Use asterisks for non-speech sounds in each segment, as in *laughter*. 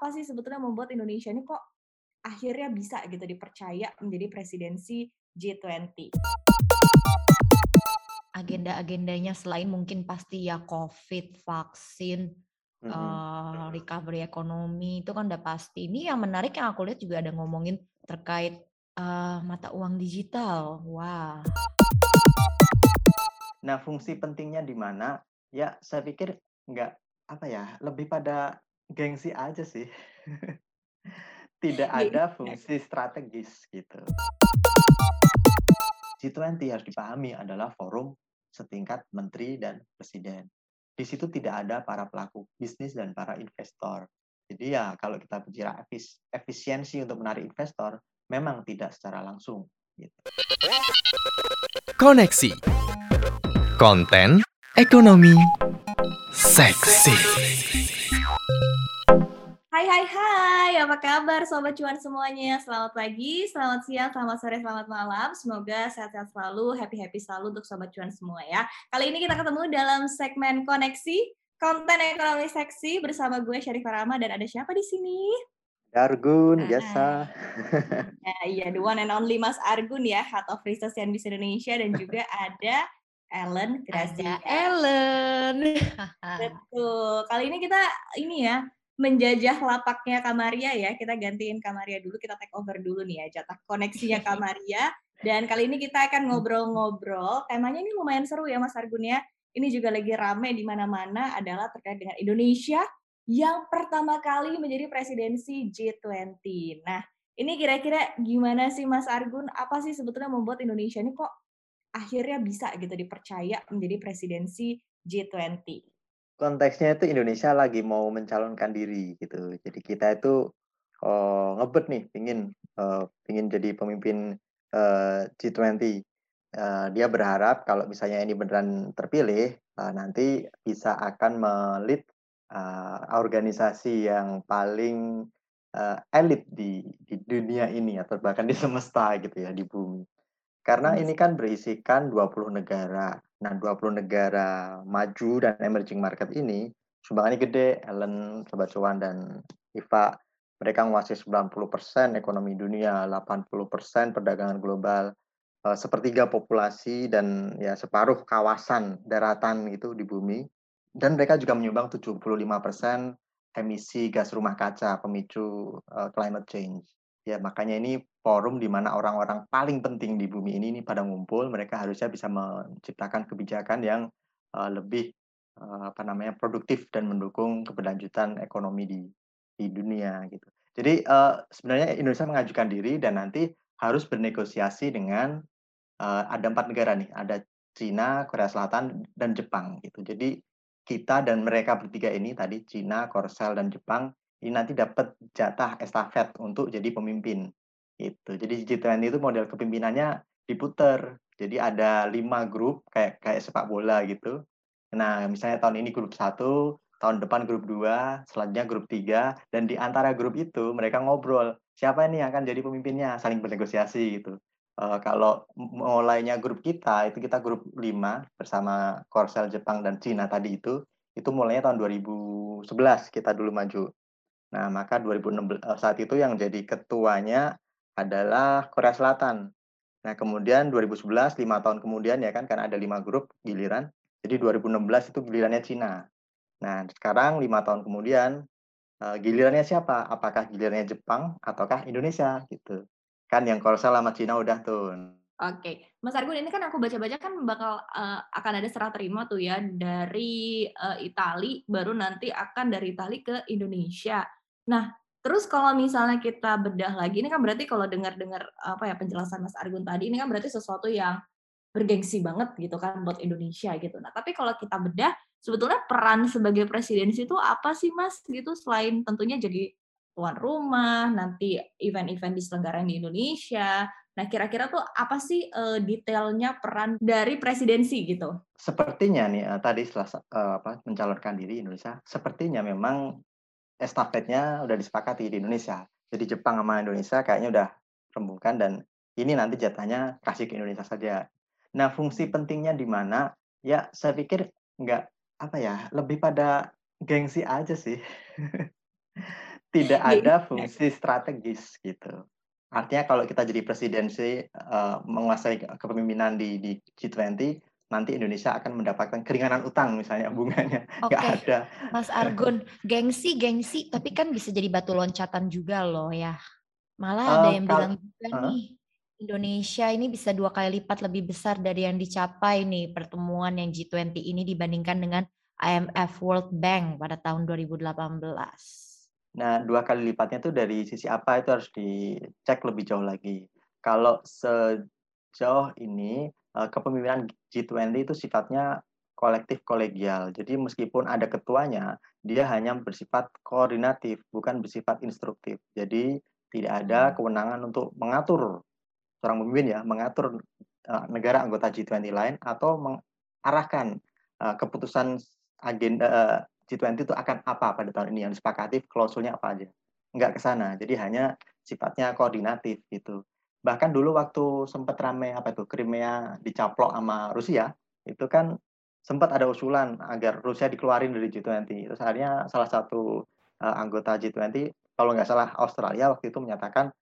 apa sih sebetulnya membuat Indonesia ini kok akhirnya bisa gitu dipercaya menjadi presidensi G20? Agenda-agendanya selain mungkin pasti ya COVID, vaksin, Mhm. eee, recovery ekonomi itu kan udah pasti. Ini yang menarik yang aku lihat juga ada ngomongin terkait, eee, mata uang digital. Wah. Nah, fungsi pentingnya di mana? Ya, saya pikir nggak apa ya, lebih pada gengsi aja sih. *laughs* Tidak Iya, ada benar. fungsi strategis gitu. G20 harus dipahami adalah forum setingkat menteri dan presiden. Di situ tidak ada para pelaku bisnis dan para investor. Jadi ya kalau kita bicara efis- efisiensi untuk menarik investor, memang tidak secara langsung. Gitu. Koneksi Konten Ekonomi Seksi Hai hai hai, apa kabar Sobat Cuan semuanya? Selamat pagi, selamat siang, selamat sore, selamat malam. Semoga sehat-sehat selalu, happy-happy selalu untuk Sobat Cuan semua ya. Kali ini kita ketemu dalam segmen Koneksi, konten ekonomi seksi bersama gue Syarifah Rama dan ada siapa di sini? Dargun, Ah. biasa. Ya, *laughs* iya, the one and only Mas Argun ya, Head of Research CNBC Indonesia dan juga *laughs* ada Ellen Grazia. Ada Ellen. *laughs* Betul. Kali ini kita ini ya menjajah lapaknya Kamaria ya. Kita gantiin Kamaria dulu, kita take over dulu nih ya jatah koneksinya *laughs* Kamaria. Dan kali ini kita akan ngobrol-ngobrol. Temanya ini lumayan seru ya Mas Argun ya. Ini juga lagi rame di mana-mana adalah terkait dengan Indonesia yang pertama kali menjadi presidensi G20. Nah, ini kira-kira gimana sih Mas Argun? Apa sih sebetulnya membuat Indonesia ini kok akhirnya bisa gitu dipercaya menjadi presidensi G20? Konteksnya itu Indonesia lagi mau mencalonkan diri gitu. Jadi kita itu eh, ngebet nih, pingin eh, pingin jadi pemimpin eh, G20. Eh, dia berharap kalau misalnya ini beneran terpilih, eh, nanti bisa akan melit eh, organisasi yang paling eh, elit di di dunia ini atau bahkan di *laughs* semesta gitu ya di bumi. Karena Iya ini kan berisikan 20 negara. Nah, 20 negara maju dan emerging market ini sumbangannya gede. Ellen, Sobat Cuan, dan Iva, mereka menguasai 90% ekonomi dunia, 80% perdagangan global, eh, sepertiga populasi dan ya separuh kawasan daratan itu di bumi. Dan mereka juga menyumbang 75% emisi gas rumah kaca pemicu eh, climate change. Ya, makanya ini forum di mana orang-orang paling penting di bumi ini nih pada ngumpul, mereka harusnya bisa menciptakan kebijakan yang uh, lebih uh, apa namanya produktif dan mendukung keberlanjutan ekonomi di di dunia gitu. Jadi uh, sebenarnya Indonesia mengajukan diri dan nanti harus bernegosiasi dengan uh, ada empat negara nih, ada Cina, Korea Selatan, dan Jepang gitu. Jadi kita dan mereka bertiga ini tadi Cina, Korsel, dan Jepang ini nanti dapat jatah estafet untuk jadi pemimpin gitu. Jadi G20 itu model kepimpinannya diputer. Jadi ada lima grup kayak kayak sepak bola gitu. Nah, misalnya tahun ini grup satu, tahun depan grup dua, selanjutnya grup tiga, dan di antara grup itu mereka ngobrol siapa ini yang akan jadi pemimpinnya, saling bernegosiasi gitu. Uh, kalau mulainya grup kita itu kita grup 5 bersama Korsel Jepang dan Cina tadi itu itu mulainya tahun 2011 kita dulu maju. Nah, maka 2016 saat itu yang jadi ketuanya adalah Korea Selatan. Nah, kemudian 2011 lima tahun kemudian ya kan karena ada lima grup giliran. Jadi 2016 itu gilirannya Cina. Nah, sekarang lima tahun kemudian uh, gilirannya siapa? Apakah gilirannya Jepang ataukah Indonesia gitu? Kan yang Korsel sama Cina udah tuh. Oke, Mas Argun ini kan aku baca-baca kan bakal uh, akan ada serah terima tuh ya dari uh, Itali, baru nanti akan dari Itali ke Indonesia. Nah, terus kalau misalnya kita bedah lagi, ini kan berarti kalau dengar-dengar apa ya penjelasan Mas Argun tadi, ini kan berarti sesuatu yang bergengsi banget gitu kan buat Indonesia gitu. Nah, tapi kalau kita bedah, sebetulnya peran sebagai presidensi itu apa sih Mas gitu selain tentunya jadi tuan rumah, nanti event-event diselenggarakan di Indonesia. Nah, kira-kira tuh apa sih uh, detailnya peran dari presidensi gitu? Sepertinya nih uh, tadi setelah uh, apa mencalonkan diri Indonesia, sepertinya memang estafetnya udah disepakati di Indonesia. Jadi Jepang sama Indonesia kayaknya udah rembukan dan ini nanti jatahnya kasih ke Indonesia saja. Nah, fungsi pentingnya di mana? Ya, saya pikir nggak apa ya, lebih pada gengsi aja sih. *laughs* tidak ada fungsi strategis gitu. Artinya kalau kita jadi presidensi uh, menguasai kepemimpinan di, di G20, nanti Indonesia akan mendapatkan keringanan utang misalnya bunganya *laughs* nggak okay. ada. Mas Argun, gengsi gengsi, tapi kan bisa jadi batu loncatan juga loh ya. Malah uh, ada yang bilang juga uh, nih, Indonesia ini bisa dua kali lipat lebih besar dari yang dicapai nih pertemuan yang G20 ini dibandingkan dengan IMF World Bank pada tahun 2018. Nah, dua kali lipatnya itu dari sisi apa itu harus dicek lebih jauh lagi. Kalau sejauh ini eh, kepemimpinan G20 itu sifatnya kolektif kolegial. Jadi meskipun ada ketuanya, dia hanya bersifat koordinatif, bukan bersifat instruktif. Jadi tidak ada hmm. kewenangan untuk mengatur seorang pemimpin ya, mengatur uh, negara anggota G20 lain atau mengarahkan uh, keputusan agenda uh, G20 itu akan apa pada tahun ini yang disepakati klausulnya apa aja nggak ke sana jadi hanya sifatnya koordinatif gitu bahkan dulu waktu sempat rame apa itu Crimea dicaplok sama Rusia itu kan sempat ada usulan agar Rusia dikeluarin dari G20 terus akhirnya salah satu uh, anggota G20 kalau nggak salah Australia waktu itu menyatakan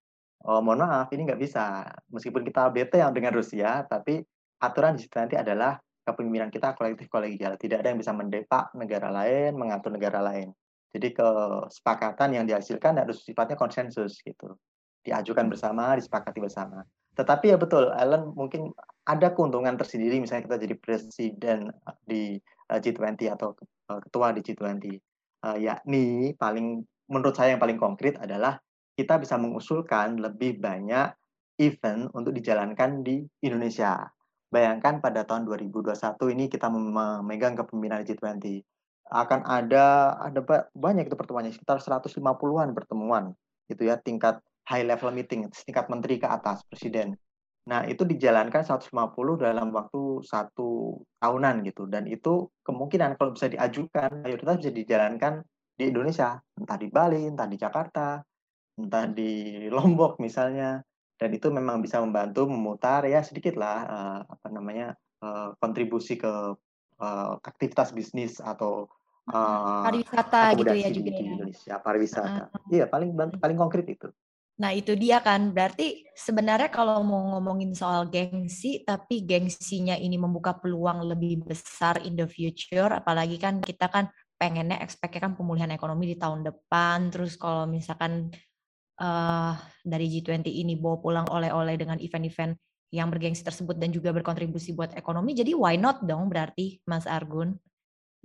oh, mohon maaf ini nggak bisa meskipun kita bete yang dengan Rusia tapi aturan G20 adalah kepemimpinan kita kolektif kolegial. Tidak ada yang bisa mendepak negara lain, mengatur negara lain. Jadi kesepakatan yang dihasilkan harus sifatnya konsensus gitu. Diajukan bersama, disepakati bersama. Tetapi ya betul, Ellen mungkin ada keuntungan tersendiri misalnya kita jadi presiden di eh, G20 atau eh, ketua di G20. Uh, eh, yakni paling menurut saya yang paling konkret adalah kita bisa mengusulkan lebih banyak event untuk dijalankan di Indonesia Bayangkan pada tahun 2021 ini kita memegang kepemimpinan G20. Akan ada ada banyak itu pertemuannya sekitar 150-an pertemuan itu ya tingkat high level meeting tingkat menteri ke atas presiden. Nah, itu dijalankan 150 dalam waktu satu tahunan gitu. Dan itu kemungkinan kalau bisa diajukan mayoritas bisa dijalankan di Indonesia, entah di Bali, entah di Jakarta, entah di Lombok misalnya. Dan itu memang bisa membantu memutar ya sedikit lah uh, apa namanya uh, kontribusi ke uh, aktivitas bisnis atau uh, pariwisata gitu ya juga di, ya. Indonesia pariwisata. Uh, iya paling paling konkret itu Nah itu dia kan, berarti sebenarnya kalau mau ngomongin soal gengsi, tapi gengsinya ini membuka peluang lebih besar in the future, apalagi kan kita kan pengennya expect-nya kan pemulihan ekonomi di tahun depan, terus kalau misalkan uh, dari G20 ini bawa pulang oleh-oleh dengan event-event yang bergengsi tersebut dan juga berkontribusi buat ekonomi. Jadi why not dong berarti Mas Argun?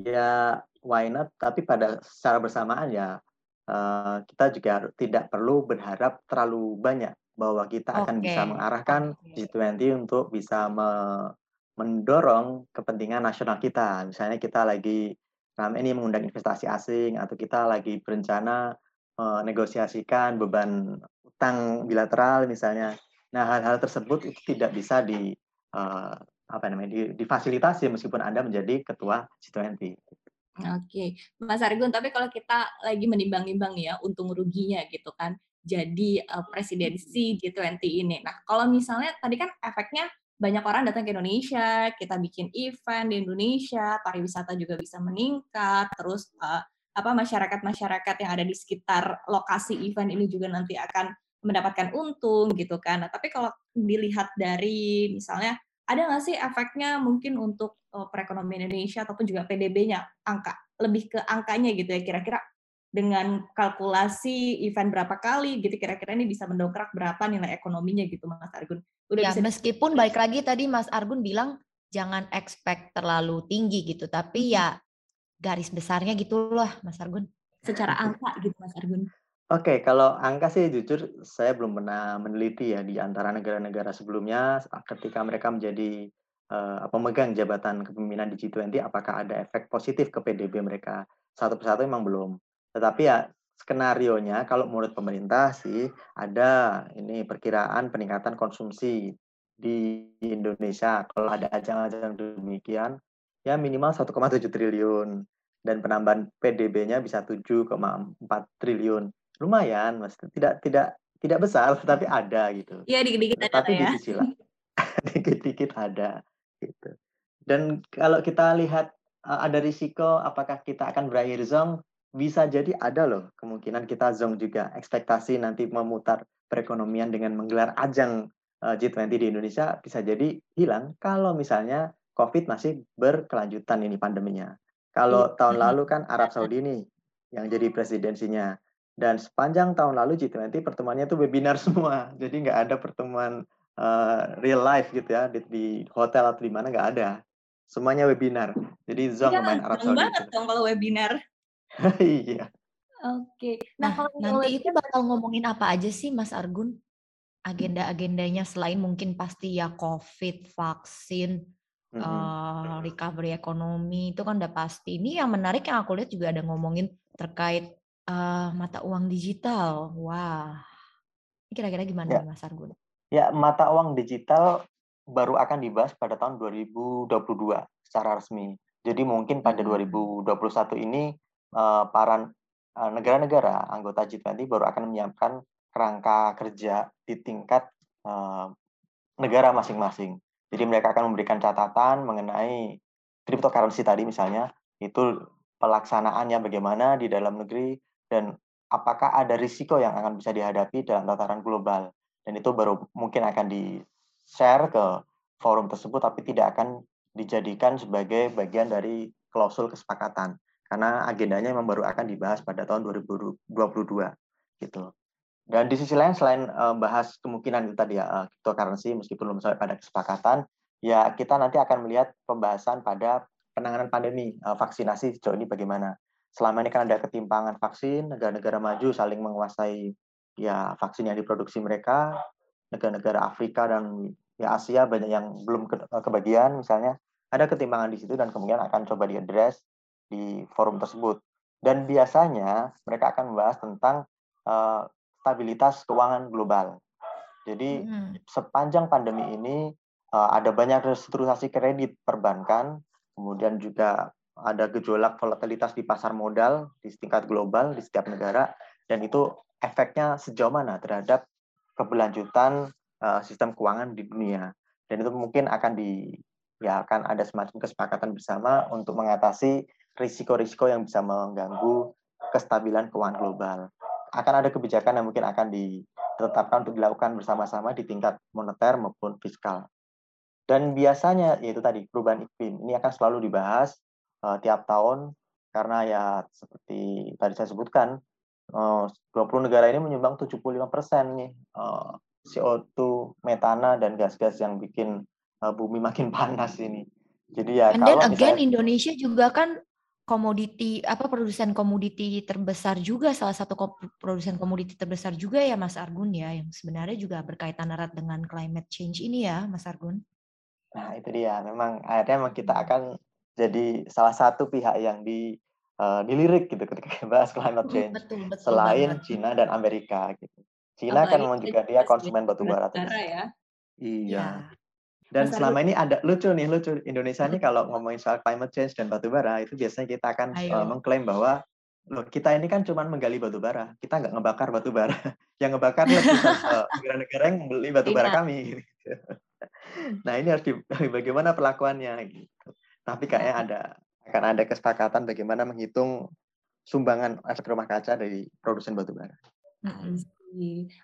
Ya why not, tapi pada secara bersamaan ya uh, kita juga tidak perlu berharap terlalu banyak bahwa kita okay. akan bisa mengarahkan okay. G20 untuk bisa me mendorong kepentingan nasional kita. Misalnya kita lagi ramai ini mengundang investasi asing atau kita lagi berencana menegosiasikan beban utang bilateral misalnya. Nah, hal-hal tersebut itu tidak bisa di uh, apa namanya di, difasilitasi meskipun Anda menjadi ketua G20. Oke, Mas Argun, tapi kalau kita lagi menimbang-nimbang ya untung ruginya gitu kan, jadi uh, presidensi G20 ini. Nah, kalau misalnya tadi kan efeknya banyak orang datang ke Indonesia, kita bikin event di Indonesia, pariwisata juga bisa meningkat, terus uh, apa masyarakat-masyarakat yang ada di sekitar lokasi event ini juga nanti akan mendapatkan untung gitu kan. Nah, tapi kalau dilihat dari misalnya ada nggak sih efeknya mungkin untuk uh, perekonomian Indonesia ataupun juga PDB-nya angka lebih ke angkanya gitu ya kira-kira dengan kalkulasi event berapa kali gitu kira-kira ini bisa mendongkrak berapa nilai ekonominya gitu Mas Argun. Udah ya, bisa meskipun baik lagi tadi Mas Argun bilang jangan expect terlalu tinggi gitu tapi ya garis besarnya gitu loh, Mas Argun. Secara angka gitu Mas Argun. Oke, kalau angka sih jujur saya belum pernah meneliti ya di antara negara-negara sebelumnya ketika mereka menjadi uh, pemegang jabatan kepemimpinan di G20 apakah ada efek positif ke PDB mereka. Satu persatu memang belum. Tetapi ya skenario nya kalau menurut pemerintah sih ada ini perkiraan peningkatan konsumsi di Indonesia kalau ada ajang-ajang demikian ya minimal 1,7 triliun dan penambahan PDB-nya bisa 7,4 triliun. Lumayan, Mas. Tidak tidak tidak besar tapi ada gitu. Iya, dikit-dikit ada tapi ya. *laughs* dikit-dikit ada gitu. Dan kalau kita lihat ada risiko apakah kita akan berakhir zong? bisa jadi ada loh kemungkinan kita zong juga ekspektasi nanti memutar perekonomian dengan menggelar ajang eh, G20 di Indonesia bisa jadi hilang kalau misalnya COVID masih berkelanjutan ini pandeminya. Kalau iya. tahun lalu kan Arab Saudi ini yang jadi presidensinya. Dan sepanjang tahun lalu G20 pertemuannya itu webinar *laughs* semua. Jadi nggak ada pertemuan uh, real life gitu ya di, di hotel atau di mana nggak ada. Semuanya webinar. Jadi Zong ya, main Arab Saudi. banget dong kalau webinar. *laughs* iya. Oke. Nah, nah kalau nanti itu bakal ngomongin apa aja sih Mas Argun? Agenda-agendanya selain mungkin pasti ya COVID, vaksin, mm -hmm. uh, recovery ekonomi itu kan udah pasti. Ini yang menarik yang aku lihat juga ada ngomongin terkait uh, mata uang digital. Wah, kira-kira gimana ya. Mas Argun? Ya, mata uang digital baru akan dibahas pada tahun 2022 secara resmi. Jadi mungkin pada hmm. 2021 ini uh, para Eh, negara-negara anggota G20 baru akan menyiapkan kerangka kerja di tingkat uh, negara masing-masing. Jadi mereka akan memberikan catatan mengenai cryptocurrency tadi misalnya, itu pelaksanaannya bagaimana di dalam negeri dan apakah ada risiko yang akan bisa dihadapi dalam tataran global. Dan itu baru mungkin akan di-share ke forum tersebut tapi tidak akan dijadikan sebagai bagian dari klausul kesepakatan karena agendanya memang baru akan dibahas pada tahun 2022 gitu. Dan di sisi lain selain uh, bahas kemungkinan itu tadi ya uh, cryptocurrency meskipun belum sampai pada kesepakatan, ya kita nanti akan melihat pembahasan pada penanganan pandemi uh, vaksinasi sejauh ini bagaimana. Selama ini kan ada ketimpangan vaksin, negara-negara maju saling menguasai ya vaksin yang diproduksi mereka, negara-negara Afrika dan ya Asia banyak yang belum ke, kebagian misalnya ada ketimpangan di situ dan kemudian akan coba diadres di forum tersebut. Dan biasanya mereka akan membahas tentang uh, stabilitas keuangan global. Jadi hmm. sepanjang pandemi ini uh, ada banyak restrukturisasi kredit perbankan, kemudian juga ada gejolak volatilitas di pasar modal di tingkat global di setiap negara, dan itu efeknya sejauh mana terhadap keberlanjutan uh, sistem keuangan di dunia. Dan itu mungkin akan di ya akan ada semacam kesepakatan bersama untuk mengatasi risiko-risiko yang bisa mengganggu kestabilan keuangan global. Akan ada kebijakan yang mungkin akan ditetapkan untuk dilakukan bersama-sama di tingkat moneter maupun fiskal. Dan biasanya yaitu tadi perubahan iklim ini akan selalu dibahas uh, tiap tahun karena ya seperti tadi saya sebutkan uh, 20 negara ini menyumbang 75% nih uh, CO2 metana dan gas-gas yang bikin uh, bumi *laughs* makin panas ini. Jadi ya And kalau then again misalnya, Indonesia juga kan komoditi apa produsen komoditi terbesar juga salah satu produsen komoditi terbesar juga ya Mas Argun ya yang sebenarnya juga berkaitan erat dengan climate change ini ya Mas Argun. Nah itu dia memang akhirnya memang kita akan jadi salah satu pihak yang di uh, dilirik gitu ketika *laughs* bahas climate change betul, betul selain banget. Cina dan Amerika gitu. Cina kan memang juga dia konsumen batu bara. Ya. Iya. Ya. Dan Masa selama ini ada lucu nih, lucu Indonesia nih kalau ngomongin soal climate change dan batu bara itu biasanya kita akan uh, mengklaim bahwa loh kita ini kan cuma menggali batu bara, kita nggak ngebakar batu bara. *laughs* yang ngebakar negara-negara yang membeli batu bara iya. kami. *laughs* nah ini harus di, bagaimana perlakuannya gitu. Tapi kayaknya ada akan ada kesepakatan bagaimana menghitung sumbangan efek rumah kaca dari produsen batu bara.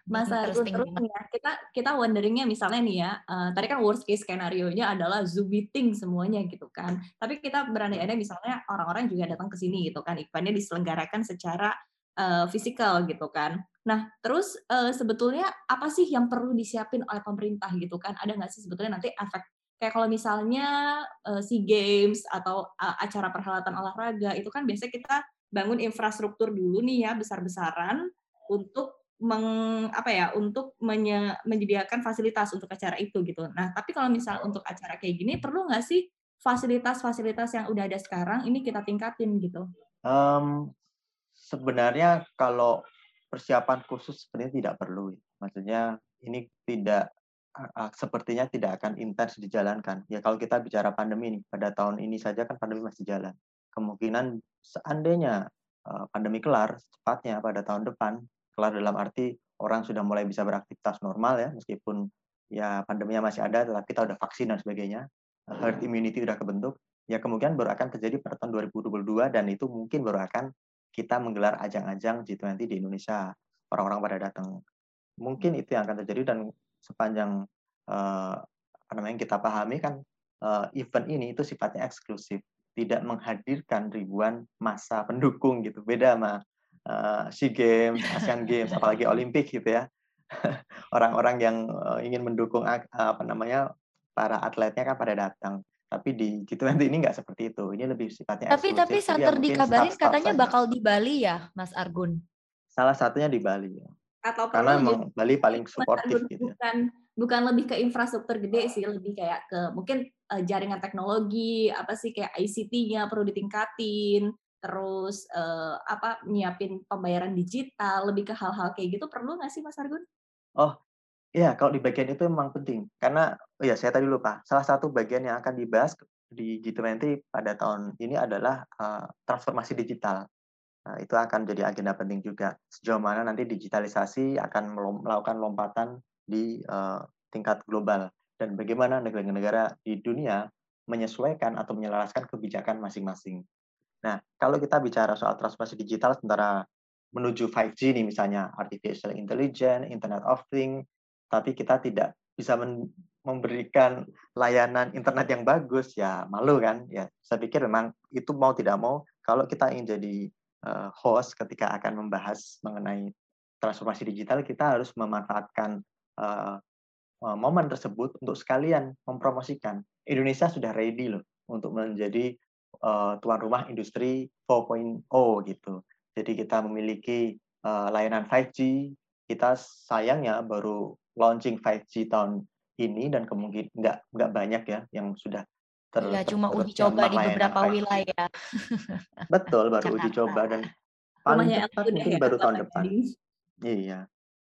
Mas Argun terus ya, kita kita wonderingnya misalnya nih ya, uh, tadi kan worst case skenario-nya adalah Zoom meeting semuanya gitu kan. Tapi kita berandai-andai misalnya orang-orang juga datang ke sini gitu kan, eventnya diselenggarakan secara uh, fisikal gitu kan. Nah, terus uh, sebetulnya apa sih yang perlu disiapin oleh pemerintah gitu kan? Ada nggak sih sebetulnya nanti efek kayak kalau misalnya uh, SEA Games atau uh, acara perhelatan olahraga itu kan biasanya kita bangun infrastruktur dulu nih ya besar-besaran untuk meng, apa ya untuk menye, menyediakan fasilitas untuk acara itu gitu. Nah, tapi kalau misal untuk acara kayak gini perlu nggak sih fasilitas-fasilitas yang udah ada sekarang ini kita tingkatin gitu? Um, sebenarnya kalau persiapan khusus sebenarnya tidak perlu. Maksudnya ini tidak sepertinya tidak akan intens dijalankan. Ya kalau kita bicara pandemi ini pada tahun ini saja kan pandemi masih jalan. Kemungkinan seandainya pandemi kelar cepatnya pada tahun depan kelar dalam arti orang sudah mulai bisa beraktivitas normal ya meskipun ya pandeminya masih ada tetapi kita udah vaksin dan sebagainya herd immunity udah kebentuk ya kemungkinan baru akan terjadi pada tahun 2022 dan itu mungkin baru akan kita menggelar ajang-ajang G20 di Indonesia. Orang-orang pada datang. Mungkin itu yang akan terjadi dan sepanjang uh, apa namanya kita pahami kan uh, event ini itu sifatnya eksklusif, tidak menghadirkan ribuan masa pendukung gitu. Beda sama uh, SEA Games, Asian Games, apalagi Olimpik gitu ya. *laughs* Orang-orang yang uh, ingin mendukung uh, apa namanya para atletnya kan pada datang. Tapi di G20 ini nggak seperti itu. Ini lebih sifatnya Tapi tapi Sater dikabarin katanya saja. bakal di Bali ya, Mas Argun? Salah satunya di Bali ya. Atau Karena memang Bali paling suportif gitu. Bukan bukan lebih ke infrastruktur gede sih, lebih kayak ke mungkin uh, jaringan teknologi, apa sih kayak ICT-nya perlu ditingkatin, terus uh, apa nyiapin pembayaran digital, lebih ke hal-hal kayak gitu perlu nggak sih Mas Argun? Oh, Iya, kalau di bagian itu memang penting. Karena, oh ya saya tadi lupa, salah satu bagian yang akan dibahas di G20 pada tahun ini adalah uh, transformasi digital. Nah, itu akan jadi agenda penting juga. Sejauh mana nanti digitalisasi akan melakukan lompatan di uh, tingkat global dan bagaimana negara-negara di dunia menyesuaikan atau menyelaraskan kebijakan masing-masing. Nah, kalau kita bicara soal transformasi digital sementara menuju 5G nih misalnya artificial intelligence, Internet of Things, tapi kita tidak bisa memberikan layanan internet yang bagus ya malu kan ya saya pikir memang itu mau tidak mau kalau kita ingin jadi uh, host ketika akan membahas mengenai transformasi digital kita harus memanfaatkan uh, momen tersebut untuk sekalian mempromosikan. Indonesia sudah ready loh untuk menjadi uh, tuan rumah industri 4.0 gitu. Jadi kita memiliki uh, layanan 5G kita sayangnya baru launching 5G tahun ini dan kemungkinan nggak nggak banyak ya yang sudah ter, ya, cuma uji coba di beberapa 5G. wilayah. Betul, *laughs* baru uji coba dan paling cepat mungkin ya, baru tahun depan. Iya.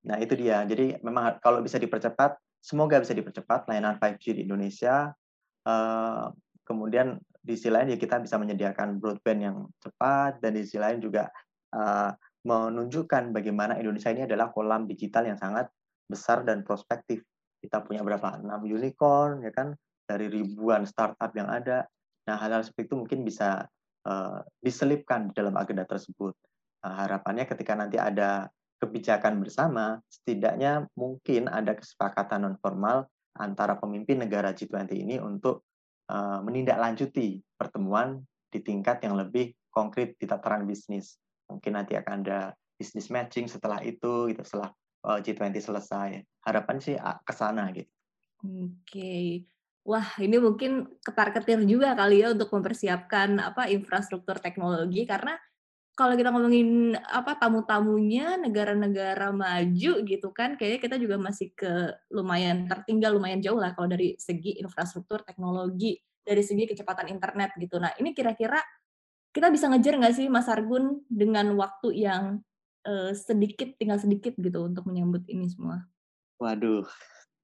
Nah, itu dia. Jadi memang kalau bisa dipercepat, semoga bisa dipercepat layanan 5G di Indonesia. Uh, kemudian di sisi lain ya kita bisa menyediakan broadband yang cepat dan di sisi lain juga uh, menunjukkan bagaimana Indonesia ini adalah kolam digital yang sangat besar dan prospektif. Kita punya berapa? 6 unicorn, ya kan? Dari ribuan startup yang ada. Nah, hal-hal seperti itu mungkin bisa uh, diselipkan di dalam agenda tersebut. Uh, harapannya ketika nanti ada kebijakan bersama, setidaknya mungkin ada kesepakatan non formal antara pemimpin negara G20 ini untuk uh, menindaklanjuti pertemuan di tingkat yang lebih konkret di tataran bisnis. Mungkin nanti akan ada bisnis matching setelah itu, gitu setelah uh, G20 selesai. Harapan sih ke sana gitu. Oke. Wah, ini mungkin ketar-ketir juga kali ya untuk mempersiapkan apa infrastruktur teknologi karena kalau kita ngomongin apa tamu-tamunya negara-negara maju gitu kan kayaknya kita juga masih ke lumayan tertinggal lumayan jauh lah kalau dari segi infrastruktur teknologi dari segi kecepatan internet gitu. Nah, ini kira-kira kita bisa ngejar nggak sih Mas Argun dengan waktu yang uh, sedikit tinggal sedikit gitu untuk menyambut ini semua? Waduh,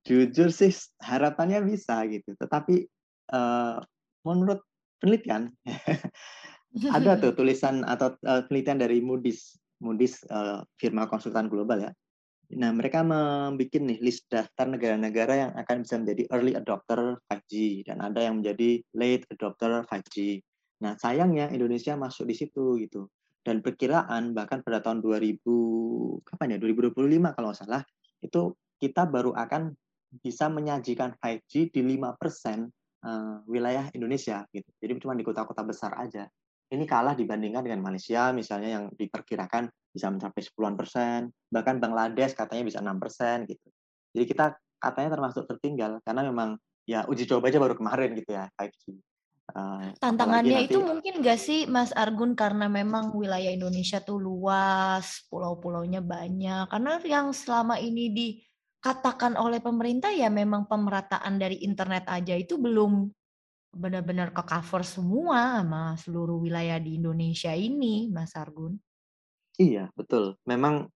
jujur sih harapannya bisa gitu. Tetapi uh, menurut penelitian *laughs* ada tuh tulisan atau uh, penelitian dari Moody's, Moody's uh, firma konsultan global ya. Nah, mereka membuat nih list daftar negara-negara yang akan bisa menjadi early adopter 5G dan ada yang menjadi late adopter 5G. Nah, sayangnya Indonesia masuk di situ gitu dan perkiraan bahkan pada tahun 2000 kapan ya 2025 kalau nggak salah itu kita baru akan bisa menyajikan 5G di 5% uh, wilayah Indonesia gitu. Jadi cuma di kota-kota besar aja. Ini kalah dibandingkan dengan Malaysia misalnya yang diperkirakan bisa mencapai 10 persen, bahkan Bangladesh katanya bisa 6 persen gitu. Jadi kita katanya termasuk tertinggal karena memang ya uji coba aja baru kemarin gitu ya 5G. Uh, Tantangannya itu mungkin gak sih Mas Argun karena memang wilayah Indonesia tuh luas, pulau-pulaunya banyak. Karena yang selama ini dikatakan oleh pemerintah ya memang pemerataan dari internet aja itu belum benar-benar ke cover semua sama seluruh wilayah di Indonesia ini, Mas Argun. Iya, betul. Memang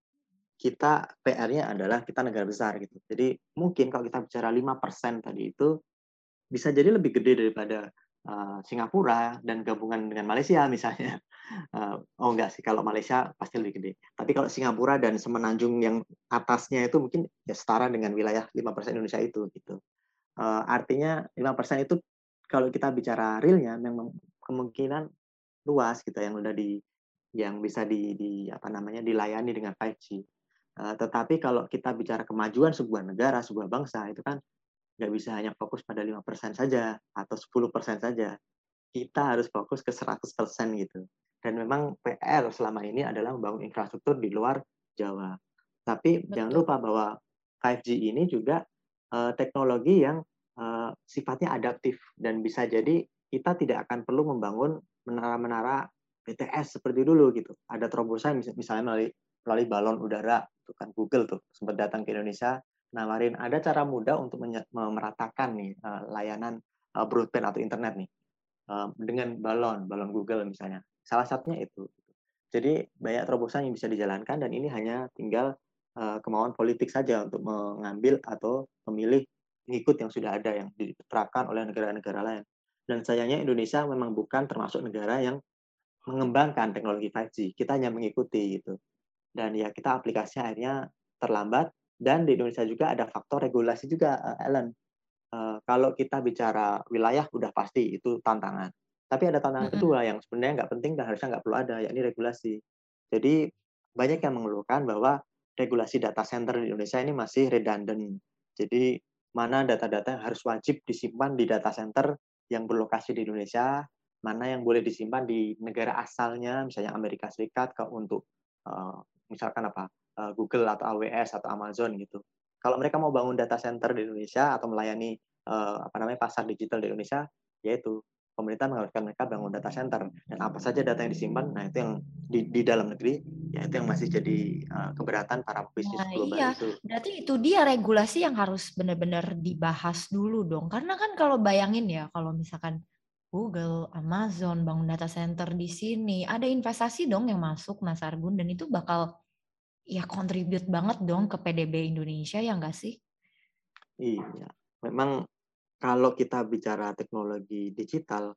kita PR-nya adalah kita negara besar gitu. Jadi mungkin kalau kita bicara 5% tadi itu bisa jadi lebih gede daripada Singapura dan gabungan dengan Malaysia misalnya. Uh, *laughs* oh enggak sih, kalau Malaysia pasti lebih gede. Tapi kalau Singapura dan semenanjung yang atasnya itu mungkin ya setara dengan wilayah 5% Indonesia itu gitu. Uh, artinya 5% itu kalau kita bicara realnya memang kemungkinan luas gitu yang udah di yang bisa di, di apa namanya dilayani dengan 5G. Uh, tetapi kalau kita bicara kemajuan sebuah negara, sebuah bangsa itu kan nggak bisa hanya fokus pada lima persen saja atau 10% saja. Kita harus fokus ke 100% gitu. Dan memang PR selama ini adalah membangun infrastruktur di luar Jawa. Tapi Betul. jangan lupa bahwa 5G ini juga uh, teknologi yang uh, sifatnya adaptif dan bisa jadi kita tidak akan perlu membangun menara-menara BTS seperti dulu gitu. Ada terobosan misalnya melalui melalui balon udara, itu kan Google tuh sempat datang ke Indonesia nawarin ada cara mudah untuk meratakan nih uh, layanan uh, broadband atau internet nih uh, dengan balon, balon Google misalnya. Salah satunya itu. Jadi banyak terobosan yang bisa dijalankan dan ini hanya tinggal kemauan politik saja untuk mengambil atau memilih mengikut yang sudah ada yang diterapkan oleh negara-negara lain. Dan sayangnya Indonesia memang bukan termasuk negara yang mengembangkan teknologi 5G. Kita hanya mengikuti gitu. Dan ya kita aplikasinya akhirnya terlambat dan di Indonesia juga ada faktor regulasi juga, uh, Ellen. Uh, kalau kita bicara wilayah udah pasti itu tantangan. Tapi ada tantangan mm -hmm. kedua yang sebenarnya nggak penting dan harusnya nggak perlu ada, yakni regulasi. Jadi banyak yang mengeluhkan bahwa regulasi data center di Indonesia ini masih redundant. Jadi mana data-data yang harus wajib disimpan di data center yang berlokasi di Indonesia, mana yang boleh disimpan di negara asalnya, misalnya Amerika Serikat ke untuk uh, misalkan apa uh, Google atau AWS atau Amazon gitu. Kalau mereka mau bangun data center di Indonesia atau melayani uh, apa namanya pasar digital di Indonesia, yaitu pemerintah mengharuskan mereka bangun data center dan apa saja data yang disimpan, nah itu yang di, di dalam negeri, ya itu yang masih jadi uh, keberatan para bisnis nah, global iya. itu. Berarti itu dia regulasi yang harus benar-benar dibahas dulu dong, karena kan kalau bayangin ya kalau misalkan Google, Amazon, bangun data center di sini. Ada investasi dong yang masuk Mas Argun dan itu bakal ya contribute banget dong ke PDB Indonesia ya enggak sih? Iya, memang kalau kita bicara teknologi digital,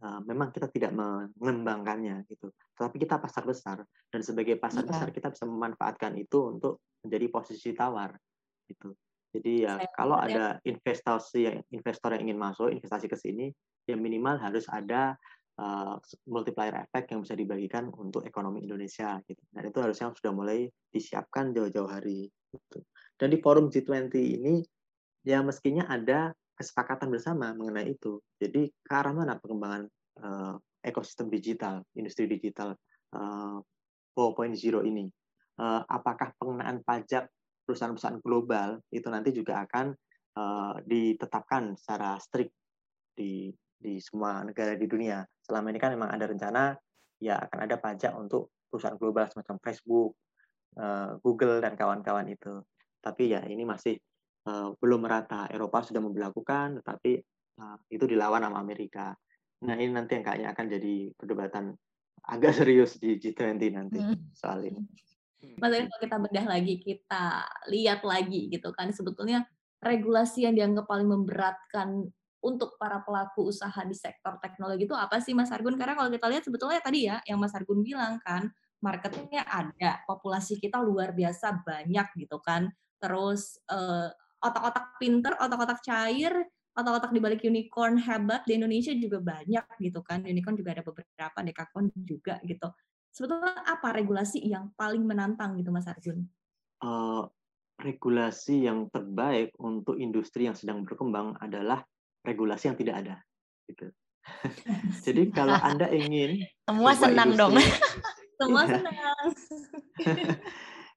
uh, memang kita tidak mengembangkannya gitu. Tapi kita pasar besar dan sebagai pasar iya. besar kita bisa memanfaatkan itu untuk menjadi posisi tawar gitu. Jadi ya Saya kalau ada investasi yang investor yang ingin masuk investasi ke sini, ya minimal harus ada uh, multiplier effect yang bisa dibagikan untuk ekonomi Indonesia gitu. Dan itu harusnya sudah mulai disiapkan jauh-jauh hari gitu. Dan di forum G20 ini ya meskinya ada kesepakatan bersama mengenai itu. Jadi ke arah mana pengembangan uh, ekosistem digital, industri digital uh, 4.0 ini? Uh, apakah pengenaan pajak perusahaan-perusahaan global itu nanti juga akan uh, ditetapkan secara strict di di semua negara di dunia. Selama ini kan memang ada rencana ya akan ada pajak untuk perusahaan global semacam Facebook, uh, Google dan kawan-kawan itu. Tapi ya ini masih uh, belum merata. Eropa sudah memperlakukan, tetapi uh, itu dilawan sama Amerika. Nah ini nanti yang kayaknya akan jadi perdebatan agak *laughs* serius di G20 nanti hmm. soal ini. Mas kalau kita bedah lagi, kita lihat lagi gitu kan, sebetulnya regulasi yang dianggap paling memberatkan untuk para pelaku usaha di sektor teknologi itu apa sih Mas Argun? Karena kalau kita lihat sebetulnya tadi ya yang Mas Argun bilang kan marketnya ada, populasi kita luar biasa banyak gitu kan. Terus uh, otak-otak pinter, otak-otak cair, otak-otak di balik unicorn hebat di Indonesia juga banyak gitu kan. Unicorn juga ada beberapa, dekakon juga gitu. Sebetulnya apa regulasi yang paling menantang gitu Mas Arjun? Uh, regulasi yang terbaik untuk industri yang sedang berkembang adalah regulasi yang tidak ada gitu. *laughs* Jadi kalau Anda ingin semua senang industri, dong. *laughs* semua iya. senang. *laughs*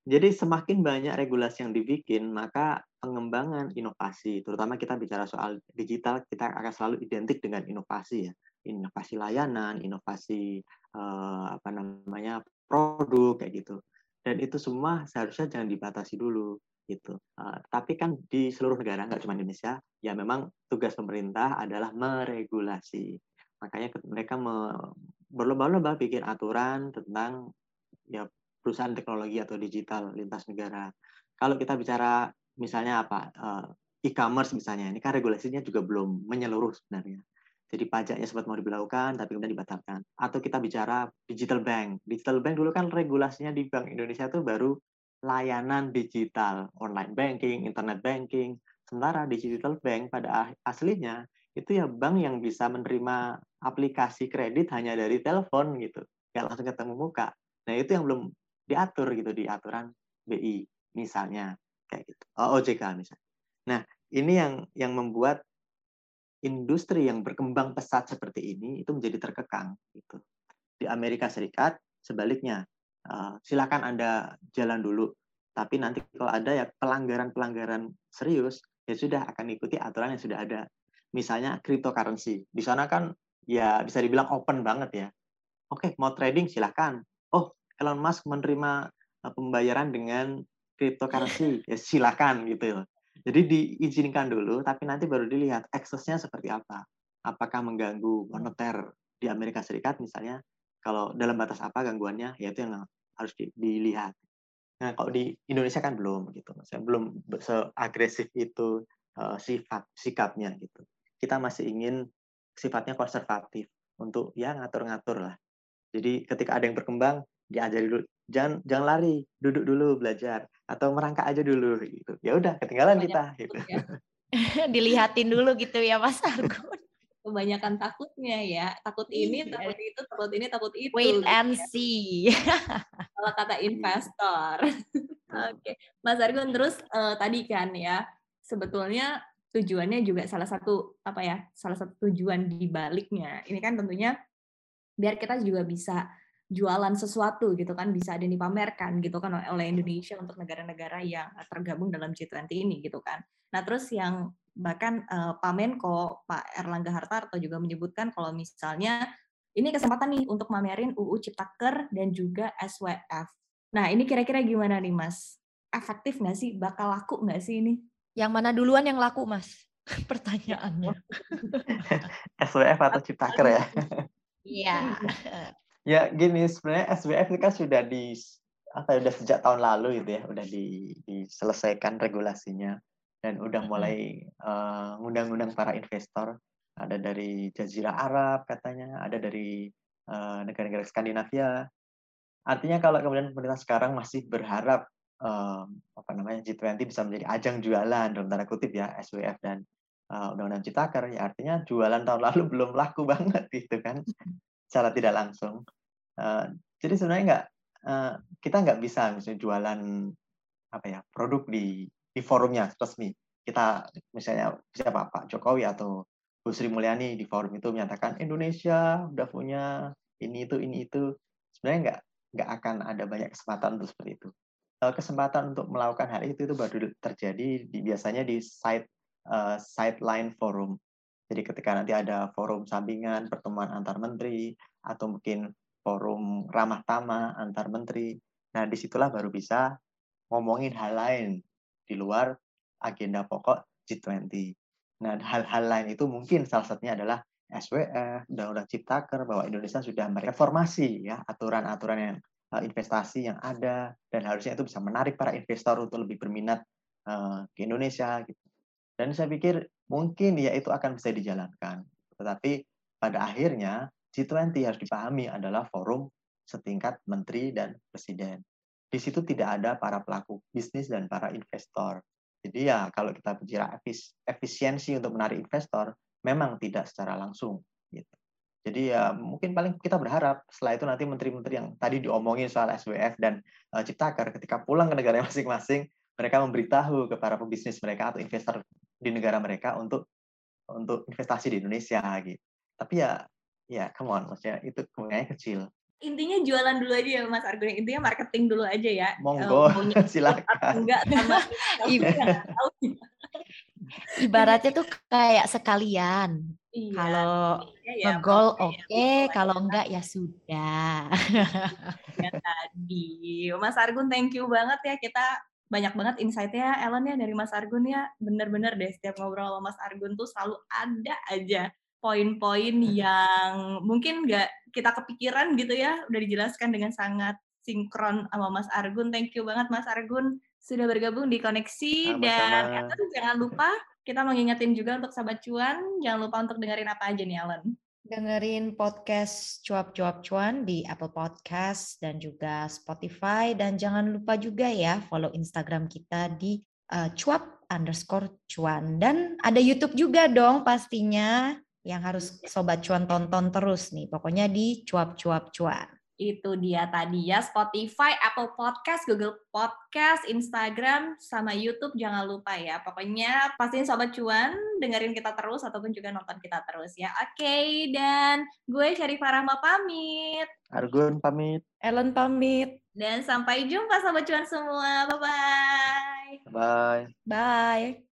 Jadi semakin banyak regulasi yang dibikin, maka pengembangan inovasi, terutama kita bicara soal digital, kita akan selalu identik dengan inovasi ya, inovasi layanan, inovasi eh, apa namanya produk kayak gitu. Dan itu semua seharusnya jangan dibatasi dulu gitu. Uh, tapi kan di seluruh negara nggak cuma Indonesia, ya memang tugas pemerintah adalah meregulasi. Makanya mereka me, berlomba-lomba bikin aturan tentang ya perusahaan teknologi atau digital lintas negara. Kalau kita bicara misalnya apa uh, e-commerce misalnya, ini kan regulasinya juga belum menyeluruh sebenarnya. Jadi pajaknya sempat mau diberlakukan, tapi kemudian dibatalkan. Atau kita bicara digital bank. Digital bank dulu kan regulasinya di Bank Indonesia itu baru layanan digital, online banking, internet banking. Sementara digital bank pada aslinya itu ya bank yang bisa menerima aplikasi kredit hanya dari telepon gitu. nggak langsung ketemu muka. Nah itu yang belum diatur gitu di aturan BI misalnya kayak gitu. Oh, OJK misalnya. Nah ini yang yang membuat industri yang berkembang pesat seperti ini itu menjadi terkekang gitu. Di Amerika Serikat sebaliknya uh, silakan anda jalan dulu. Tapi nanti kalau ada ya pelanggaran-pelanggaran serius ya sudah akan ikuti aturan yang sudah ada. Misalnya cryptocurrency. Di sana kan ya bisa dibilang open banget ya. Oke mau trading silahkan oh Elon Musk menerima eh, pembayaran dengan cryptocurrency. *laughs* Ya silakan gitu. Jadi diizinkan dulu tapi nanti baru dilihat aksesnya seperti apa. Apakah mengganggu moneter di Amerika Serikat misalnya kalau dalam batas apa gangguannya ya itu yang harus dilihat. Nah kalau di Indonesia kan belum gitu saya belum seagresif itu uh, sifat sikapnya gitu. Kita masih ingin sifatnya konservatif untuk ya ngatur-ngatur lah. Jadi ketika ada yang berkembang diajari dulu jangan jangan lari duduk dulu belajar. Atau merangkak aja dulu gitu. Ya udah ketinggalan Banyak kita gitu. ya. *laughs* dilihatin dulu gitu ya Mas Argun kebanyakan takutnya ya takut ini iya. takut itu takut ini takut itu wait gitu and ya. see *laughs* kalau kata investor *laughs* oke okay. Mas Argun terus uh, tadi kan ya sebetulnya tujuannya juga salah satu apa ya salah satu tujuan di baliknya ini kan tentunya biar kita juga bisa jualan sesuatu gitu kan bisa ada dipamerkan gitu kan oleh Indonesia untuk negara-negara yang tergabung dalam G20 ini gitu kan. Nah terus yang bahkan uh, Pak Menko Pak Erlangga Hartarto juga menyebutkan kalau misalnya ini kesempatan nih untuk mamerin UU Ciptaker dan juga SWF. Nah ini kira-kira gimana nih Mas? Efektif nggak sih? Bakal laku nggak sih ini? Yang mana duluan yang laku, Mas? *laughs* Pertanyaannya. *laughs* SWF atau Ciptaker ya? Iya. *laughs* ya gini, sebenarnya SWF itu kan sudah di apa ya, udah sejak tahun lalu gitu ya, udah di, diselesaikan regulasinya dan udah mulai uh, ngundang-undang para investor. Ada dari Jazirah Arab katanya, ada dari uh, negara-negara Skandinavia. Artinya kalau kemudian pemerintah sekarang masih berharap um, apa namanya G20 bisa menjadi ajang jualan dalam tanda kutip ya SWF dan uh, Undang-Undang Citaker ya artinya jualan tahun lalu *laughs* belum laku banget gitu kan secara tidak langsung. Uh, jadi sebenarnya nggak uh, kita nggak bisa misalnya jualan apa ya produk di di forumnya resmi. Kita misalnya siapa Pak Jokowi atau Bu Sri Mulyani di forum itu menyatakan Indonesia udah punya ini itu ini itu sebenarnya nggak nggak akan ada banyak kesempatan untuk seperti itu. Eh, kesempatan untuk melakukan hal itu itu baru terjadi di, biasanya di side uh, sideline forum. Jadi ketika nanti ada forum sampingan pertemuan antar menteri atau mungkin forum ramah tamah antar menteri. Nah, di situlah baru bisa ngomongin hal lain di luar agenda pokok G20. Nah, hal-hal lain itu mungkin salah satunya adalah SWF, Undang-Undang Ciptaker, bahwa Indonesia sudah mereformasi ya aturan-aturan yang Eh, investasi yang ada dan harusnya itu bisa menarik para investor untuk lebih berminat uh, ke Indonesia gitu. Dan saya pikir mungkin ya itu akan bisa dijalankan. Tetapi pada akhirnya G20 harus dipahami adalah forum setingkat menteri dan presiden. Di situ tidak ada para pelaku bisnis dan para investor. Jadi ya kalau kita bicara efisiensi untuk menarik investor, memang tidak secara langsung. Gitu. Jadi ya mungkin paling kita berharap setelah itu nanti menteri-menteri yang tadi diomongin soal SWF dan uh, Ciptaker ketika pulang ke negara *laughs* masing-masing mereka memberitahu kepada pebisnis mereka atau investor di negara mereka untuk untuk investasi di Indonesia gitu. Tapi ya ya come on maksudnya itu kemungkinannya kecil. Intinya jualan dulu aja ya Mas Argun. Intinya marketing dulu aja ya. Monggo, uh, *laughs* silakan. Enggak sama Ibaratnya tuh kayak sekalian Iya, kalau ya, ngegol ya, oke, okay, kalau enggak ya sudah. ya tadi. Mas Argun thank you banget ya kita banyak banget insight-nya Ellen ya dari Mas Argun ya. Bener-bener deh setiap ngobrol sama Mas Argun tuh selalu ada aja poin-poin yang mungkin nggak kita kepikiran gitu ya. Udah dijelaskan dengan sangat sinkron sama Mas Argun. Thank you banget Mas Argun sudah bergabung di Koneksi Sama-sama. dan jangan lupa kita mengingetin juga untuk sahabat cuan, jangan lupa untuk dengerin apa aja nih Alan. Dengerin podcast cuap-cuap cuan di Apple Podcast dan juga Spotify. Dan jangan lupa juga ya follow Instagram kita di uh, cuap underscore cuan. Dan ada YouTube juga dong pastinya yang harus Sobat Cuan tonton terus nih. Pokoknya di cuap-cuap cuan. Itu dia tadi ya Spotify, Apple Podcast, Google Podcast, Instagram, sama YouTube jangan lupa ya. Pokoknya pastiin Sobat Cuan dengerin kita terus ataupun juga nonton kita terus ya. Oke, dan gue Syarifah Rahma pamit. Argun pamit. Ellen pamit. Dan sampai jumpa Sobat Cuan semua. Bye-bye. Bye. Bye.